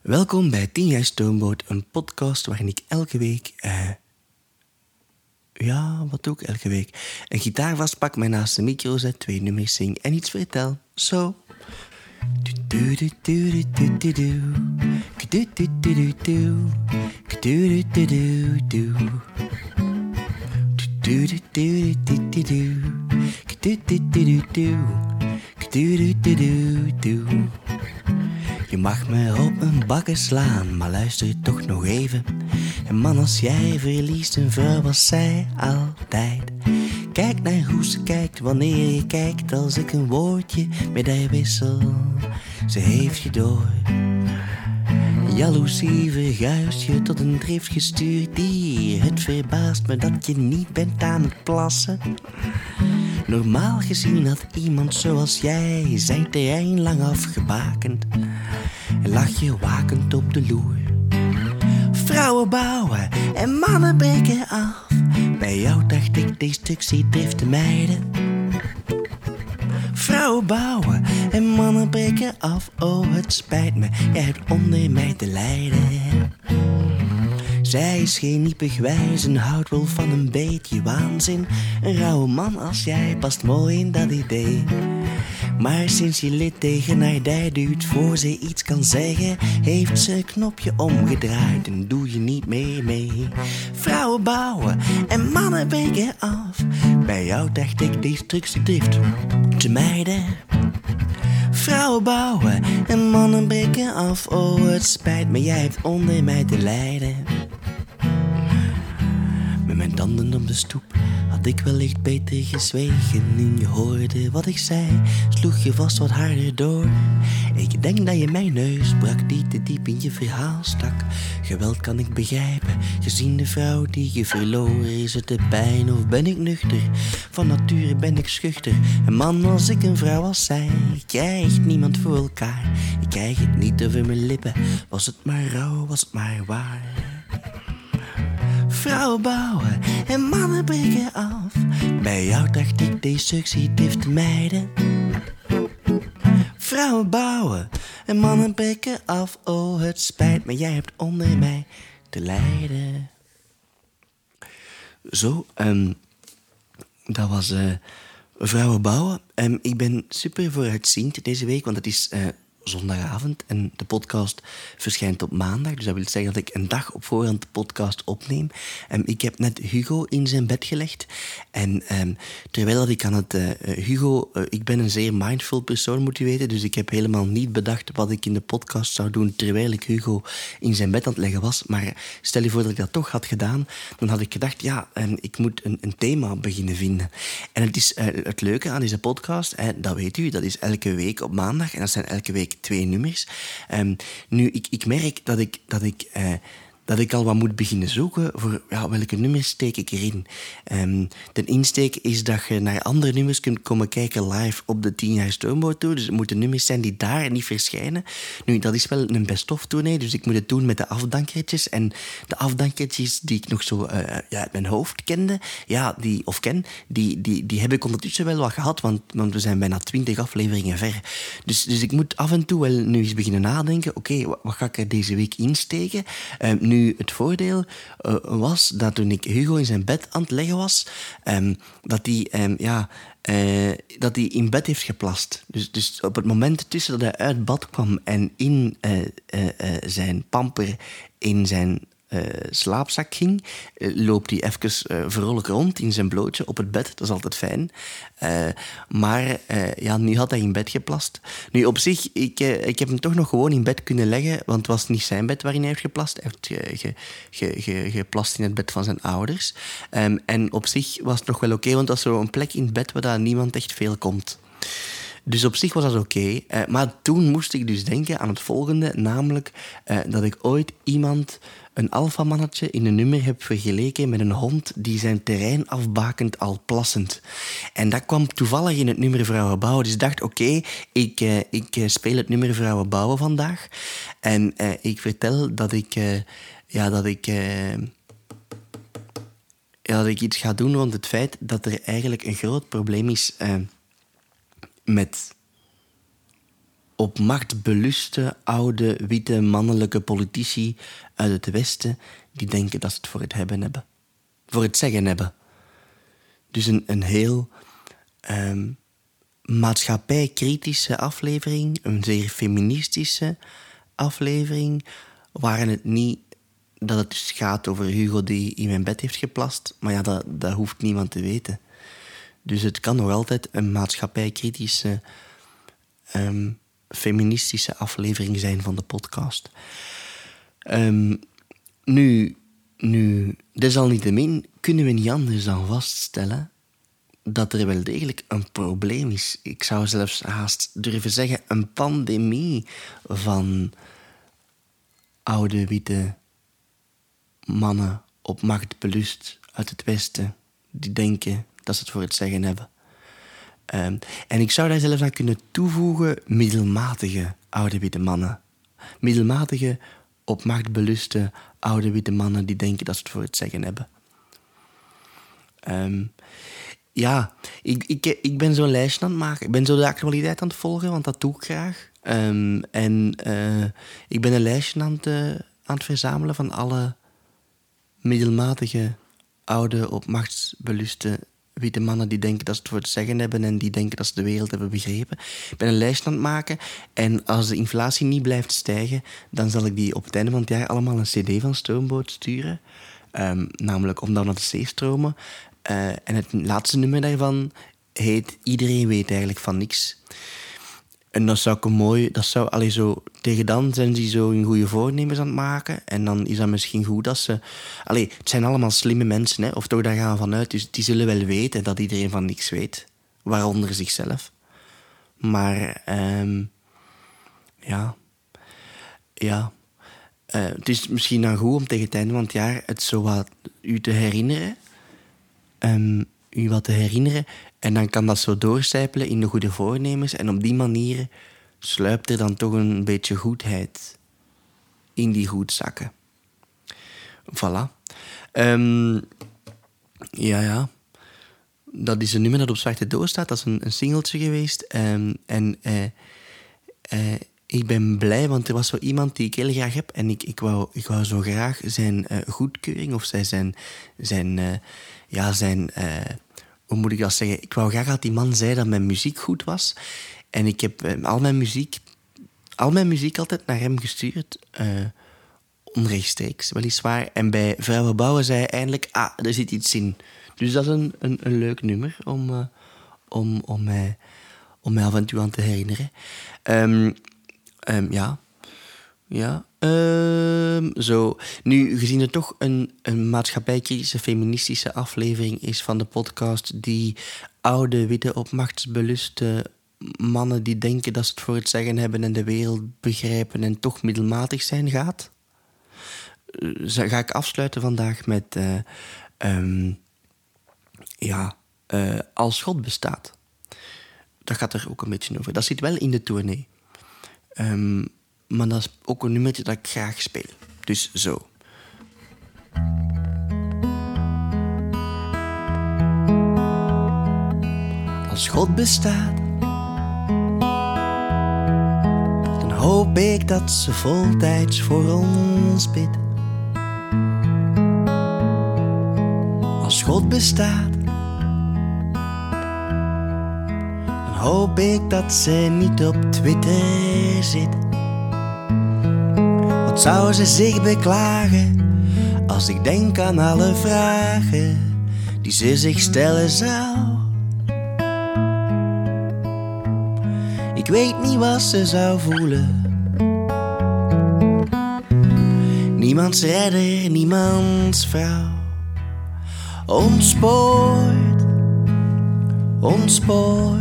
Welkom bij 10 jaar Stoomboot, een podcast waarin ik elke week... eh ja, wat ik elke week? Een gitaar vastpak, mij naast de micro zet, twee nummers zing en iets vertel. Zo. Je mag me op mijn bakken slaan, maar luister toch nog even. En man, als jij verliest een vrouw, was zij altijd. Kijk naar hoe ze kijkt wanneer je kijkt, als ik een woordje met haar wissel. Ze heeft je door. Jaloezie verguist je tot een drift gestuurd dier. Het verbaast me dat je niet bent aan het plassen. Normaal gezien had iemand zoals jij zijn terrein lang afgebakend. En lag je wakend op de loer. Vrouwen bouwen en mannen breken af. Bij jou dacht ik destructie driften mijden. Vrouwen bouwen en mannen breken af. Oh, het spijt me, jij hebt onder mij te lijden. Zij is geen niepig wijs houdt wel van een beetje waanzin. Een rauwe man als jij past mooi in dat idee. Maar sinds je lid tegen haar dij voor ze iets kan zeggen, heeft ze een knopje omgedraaid en doe je niet meer mee. Vrouwen bouwen en mannen breken af. Bij jou dacht ik destructiedrift te mijden. Vrouwen bouwen en mannen breken af. Oh, het spijt me, jij hebt onder mij te lijden. Mijn tanden op de stoep had ik wellicht beter gezwegen. Nu je hoorde wat ik zei, sloeg je vast wat harder door. Ik denk dat je mijn neus brak die te diep in je verhaal stak. Geweld kan ik begrijpen, gezien de vrouw die je verloor. Is het de pijn of ben ik nuchter? Van nature ben ik schuchter. Een man als ik een vrouw als zij, krijgt niemand voor elkaar. Ik krijg het niet over mijn lippen, was het maar rauw, was het maar waar. Vrouwen bouwen en mannen breken af. Bij jou dacht ik destructie dift mijden. Vrouwen bouwen en mannen breken af. Oh, het spijt me, jij hebt onder mij te lijden. Zo, ehm, dat was eh, Vrouwen bouwen. Ehm, ik ben super vooruitziend deze week, want het is eh, zondagavond en de podcast verschijnt op maandag. Dus dat wil zeggen dat ik een dag op voorhand de podcast opneem. En ik heb net Hugo in zijn bed gelegd. En ehm, terwijl dat ik aan het... eh, Hugo, eh, ik ben een zeer mindful persoon, moet je weten. Dus ik heb helemaal niet bedacht wat ik in de podcast zou doen terwijl ik Hugo in zijn bed aan het leggen was. Maar stel je voor dat ik dat toch had gedaan, dan had ik gedacht, ja, ehm, ik moet een, een thema beginnen vinden. En het is eh, het leuke aan deze podcast, eh, dat weet u, dat is elke week op maandag. En dat zijn elke week twee nummers. Ehm, nu, ik, ik merk dat ik, dat ik, eh, dat ik al wat moet beginnen zoeken voor ja, welke nummers steek ik erin. Ehm, de insteek is dat je naar andere nummers kunt komen kijken live op de 10 jaar Stoomboot Tour. Dus het moeten nummers zijn die daar niet verschijnen. Nu, dat is wel een best-of tournee, dus ik moet het doen met de afdankertjes. En de afdankertjes die ik nog zo eh, ja, uit mijn hoofd kende, ja, die, of ken, die, die, die heb ik ondertussen wel wat gehad, want, want we zijn bijna 20 afleveringen ver. Dus, dus ik moet af en toe wel nu eens beginnen nadenken. Oké, wat, wat ga ik er deze week insteken? Ehm, nu, het voordeel eh, was dat toen ik Hugo in zijn bed aan het leggen was, ehm, dat hij ehm, ja, eh, dat in bed heeft geplast. Dus, dus op het moment tussen dat hij uit bad kwam en in eh, zijn pamper in zijn eh, slaapzak ging, eh, loopt hij even eh, vrolijk rond in zijn blootje op het bed. Dat is altijd fijn. Maar ja, nu had hij in bed geplast. Nu op zich, ik, ik heb hem toch nog gewoon in bed kunnen leggen, want het was niet zijn bed waarin hij heeft geplast. Hij heeft ge- ge- ge- ge- geplast in het bed van zijn ouders. Ehm, en op zich was het nog wel oké, want dat was zo'n plek in het bed waar niemand echt veel komt. Dus op zich was dat oké. Eh, maar toen moest ik dus denken aan het volgende, namelijk eh, dat ik ooit iemand, een alfamannetje, in een nummer heb vergeleken met een hond die zijn terrein afbakent al plassend. En dat kwam toevallig in het nummer Vrouwen Bouwen. Dus ik dacht, oké, ik, eh, ik speel het nummer Vrouwen Bouwen vandaag. En ik vertel dat ik, ja, dat ik dat ik iets ga doen rond het feit dat er eigenlijk een groot probleem is met op macht beluste oude witte mannelijke politici uit het Westen die denken dat ze het voor het hebben hebben. Voor het zeggen hebben. Dus een, een heel um, maatschappijkritische aflevering, een zeer feministische aflevering, waarin het niet dat het dus gaat over Hugo die in mijn bed heeft geplast, maar ja, dat, dat hoeft niemand te weten. Dus het kan nog altijd een maatschappijkritische, um, feministische aflevering zijn van de podcast. Um, nu, nu, desalniettemin kunnen we niet anders dan vaststellen dat er wel degelijk een probleem is. Ik zou zelfs haast durven zeggen een pandemie van oude witte mannen op macht belust uit het Westen die denken dat ze het voor het zeggen hebben. Um, en ik zou daar zelfs aan kunnen toevoegen middelmatige oude witte mannen. Middelmatige, op macht beluste oude mannen die denken dat ze het voor het zeggen hebben. Um, ja, ik, ik, ik ben zo'n lijstje aan het maken. Ik ben zo de actualiteit aan het volgen, want dat doe ik graag. Um, en uh, ik ben een lijstje aan het, uh, aan het verzamelen van alle middelmatige, oude, op machtsbeluste witte mannen die denken dat ze het voor het zeggen hebben en die denken dat ze de wereld hebben begrepen. Ik ben een lijst aan het maken en als de inflatie niet blijft stijgen, dan zal ik die op het einde van het jaar allemaal een cd van Stoomboot sturen. Um, namelijk om dan naar de zee stromen. Uh, en het laatste nummer daarvan heet Iedereen weet eigenlijk van niks. En dat zou ik mooi, dat zou, allee, zo, tegen dan zijn ze zo een goede voornemens aan het maken. En dan is dat misschien goed dat ze. Allee, het zijn allemaal slimme mensen, hè, of toch daar gaan we vanuit. Dus die zullen wel weten dat iedereen van niks weet, waaronder zichzelf. Maar, um, ja. Ja. Uh, het is misschien dan goed om tegen het einde van het jaar het zo wat u te herinneren. Um, u wat te herinneren. En dan kan dat zo doorcijpelen in de goede voornemens. En op die manier sluipt er dan toch een beetje goedheid in die goedzakken. Voilà. Um, ja, ja. Dat is een nummer dat op Zwarte Doos staat. Dat is een, een singeltje geweest. Um, en uh, uh, ik ben blij, want er was zo iemand die ik heel graag heb. En ik, ik, wou, ik wou zo graag zijn uh, goedkeuring of zijn, zijn, ja, zijn hoe moet ik dat zeggen? Ik wou graag dat die man zei dat mijn muziek goed was. En ik heb eh, al mijn muziek, al mijn muziek altijd naar hem gestuurd. Uh, onrechtstreeks, weliswaar. En bij Vrouwen Bouwen zei hij eindelijk, ah, er zit iets in. Dus dat is een, een, een leuk nummer om, om, om, mij, om mij af en toe aan te herinneren. Um, um, ja, ja, uh, zo. Nu, gezien het toch een, een maatschappijkritische feministische aflevering is van de podcast, die oude, witte, op machtsbeluste mannen die denken dat ze het voor het zeggen hebben en de wereld begrijpen en toch middelmatig zijn gaat, uh, ga ik afsluiten vandaag met, uh, um, ja, uh, als God bestaat. Dat gaat er ook een beetje over. Dat zit wel in de tournee. Um, maar dat is ook een nummertje dat ik graag speel. Dus zo. Als God bestaat, dan hoop ik dat ze voltijds voor ons bidt. Als God bestaat, dan hoop ik dat ze niet op Twitter zit zou ze zich beklagen als ik denk aan alle vragen die ze zich stellen zou? Ik weet niet wat ze zou voelen. Niemands redder, niemands vrouw. Ontspoord, ontspoord.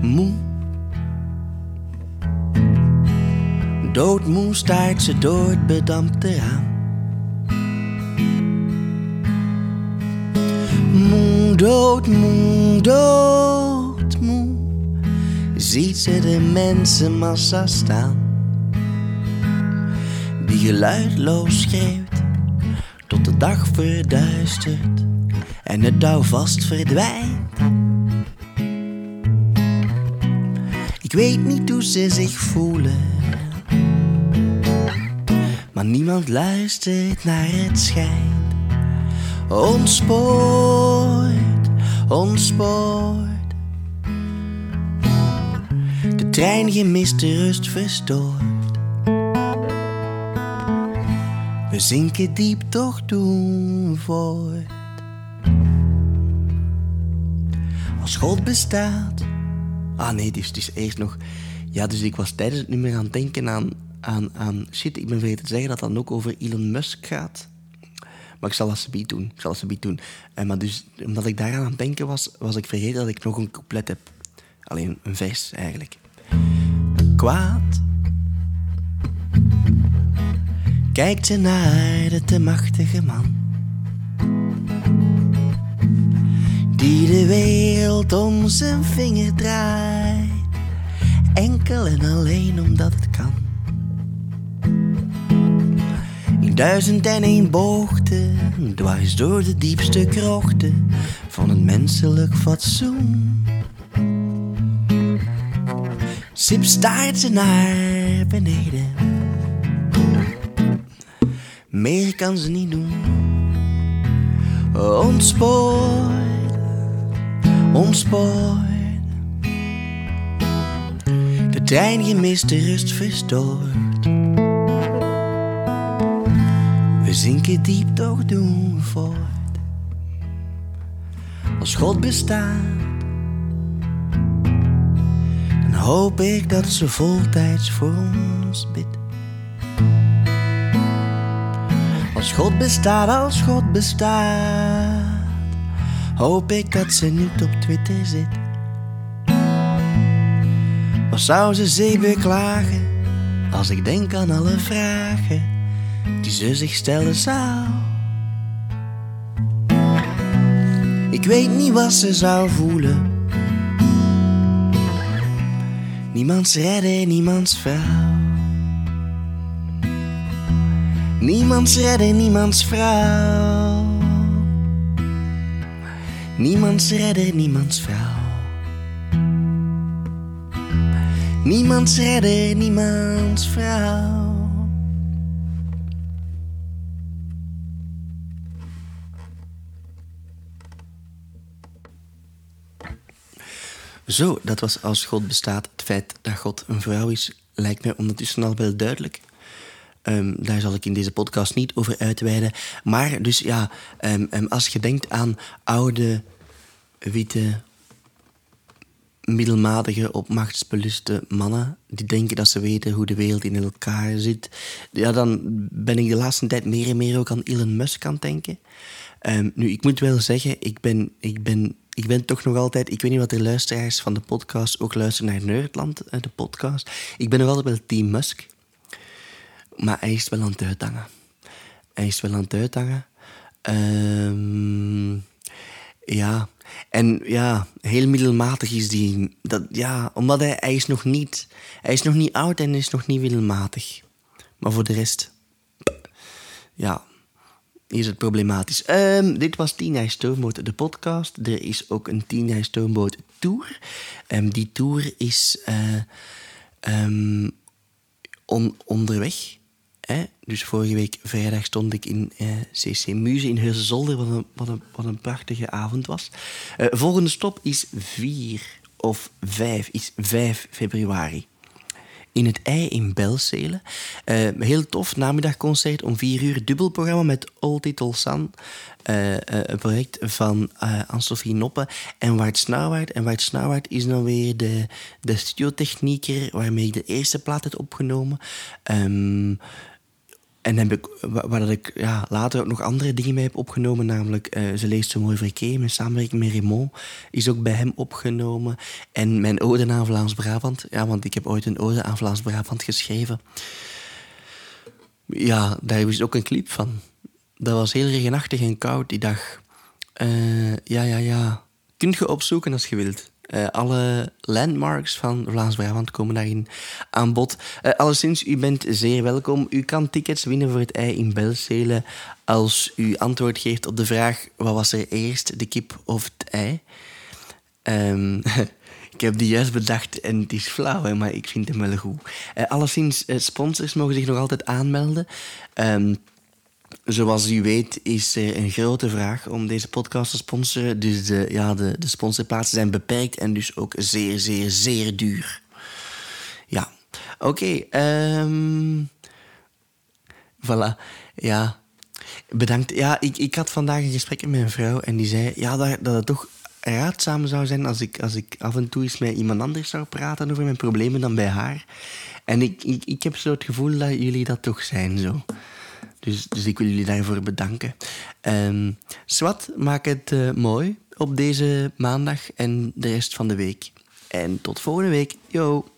Moe Doodmoe staart ze door het bedampte raam. Moe, doodmoe, doodmoe, ziet ze de mensenmassa staan. Die geluidloos schreeuwt tot de dag verduistert en het touw vast verdwijnt. Ik weet niet hoe ze zich voelen. Maar niemand luistert naar het schijn. Ontspoort, ontspoort. De trein gemist de rust verstoort. We zinken diep, toch doen voort. Als God bestaat. Ah nee, dus het is eerst nog. Ja, dus ik was tijdens het nummer aan het denken aan, aan, aan. Shit, ik ben vergeten te zeggen dat dan ook over Elon Musk gaat. Maar ik zal dat subiet doen. Ik zal dat doen. En maar dus, omdat ik daaraan aan het denken was, was ik vergeten dat ik nog een couplet heb. Alleen een vers eigenlijk. Kwaad. Kijkt ze naar de te machtige man. Die de wereld om zijn vinger draait. Enkel en alleen omdat het duizend en een boogten, dwars door de diepste krochten van het menselijk fatsoen. Sip staart ze naar beneden. Meer kan ze niet doen. Ontspoort, ontspoort. De trein gemist rust verstoort. Zinken diep, toch doen we voort. Als God bestaat, dan hoop ik dat ze voltijds voor ons bidt. Als God bestaat, als God bestaat, hoop ik dat ze niet op Twitter zit. Wat zou ze zich beklagen als ik denk aan alle vragen die ze zich stellen zou? Ik weet niet wat ze zou voelen. Niemands redder, niemands vrouw. Niemands redder, niemands vrouw. Niemands redder, niemands vrouw. Niemands redder, niemands vrouw. Zo, dat was als God bestaat. Het feit dat God een vrouw is, lijkt mij ondertussen al wel duidelijk. Ehm, daar zal ik in deze podcast niet over uitweiden. Maar dus ja, ehm, ehm, als je denkt aan oude, witte, middelmatige, op machtsbeluste mannen... die denken dat ze weten hoe de wereld in elkaar zit... ja, dan ben ik de laatste tijd meer en meer ook aan Elon Musk aan het denken. nu, ik moet wel zeggen, ik ben, ik ben ik ben toch nog altijd... Ik weet niet wat de luisteraars van de podcast ook luisteren naar Nerdland, eh, de podcast. Ik ben nog altijd wel Team Musk. Maar hij is wel aan het uithangen. Hij is wel aan het uithangen. Ehm, ja. En ja, heel middelmatig is die. Dat, ja, omdat hij, hij is nog niet... Hij is nog niet oud en is nog niet middelmatig. Maar voor de rest... Ja, is het problematisch. Um, dit was Tina de podcast. Er is ook een Tina tour. Um, die tour is um, on, onderweg. Hè? Dus vorige week vrijdag stond ik in uh, eh, CC Muze in Heusenzolder, wat een, wat, een, wat een prachtige avond was. Uh, volgende stop is 4 of 5, is 5 februari in het ei in Belzele. Uh, heel tof namiddagconcert om vier uur. Dubbelprogramma met Old Titel San. Uh, uh, een project van Anne-Sophie Noppe en Wart Snauwaard. En Wart Snauwaard is dan weer de, de studiotechnieker waarmee ik de eerste plaat heb opgenomen. Um, en heb ik, waar ik ja, later ook nog andere dingen mee heb opgenomen, namelijk uh, Ze leest zo mooi verkeer, mijn samenwerking met Raymond, is ook bij hem opgenomen. En mijn ode aan Vlaams-Brabant, ja, want ik heb ooit een ode aan Vlaams-Brabant geschreven. Ja, daar is ook een clip van. Dat was heel regenachtig en koud die dag. Uh, ja, ja, ja. Kunt je opzoeken als je wilt. Uh, alle landmarks van Vlaams-Brabant komen daarin aan bod. Uh, u bent zeer welkom. U kan tickets winnen voor het ei in Belzele als u antwoord geeft op de vraag: wat was er eerst, de kip of het ei? Um, ik heb die juist bedacht en het is flauw, hè, maar ik vind hem wel goed. Uh, sponsors mogen zich nog altijd aanmelden. Um, zoals u weet is er een grote vraag om deze podcast te sponsoren. Dus de, ja, de, de sponsorplaatsen zijn beperkt en dus ook zeer, zeer, zeer duur. Ja, oké. Okay, um, voilà, ja. Bedankt. Ja, ik, ik had vandaag een gesprek met mijn vrouw en die zei ja, dat, dat het toch raadzaam zou zijn als ik, als ik af en toe eens met iemand anders zou praten over mijn problemen dan bij haar. En ik, ik, ik heb zo het gevoel dat jullie dat toch zijn zo. Dus, dus ik wil jullie daarvoor bedanken. Um, Swat, maak het uh, mooi op deze maandag en de rest van de week. En tot volgende week. Yo!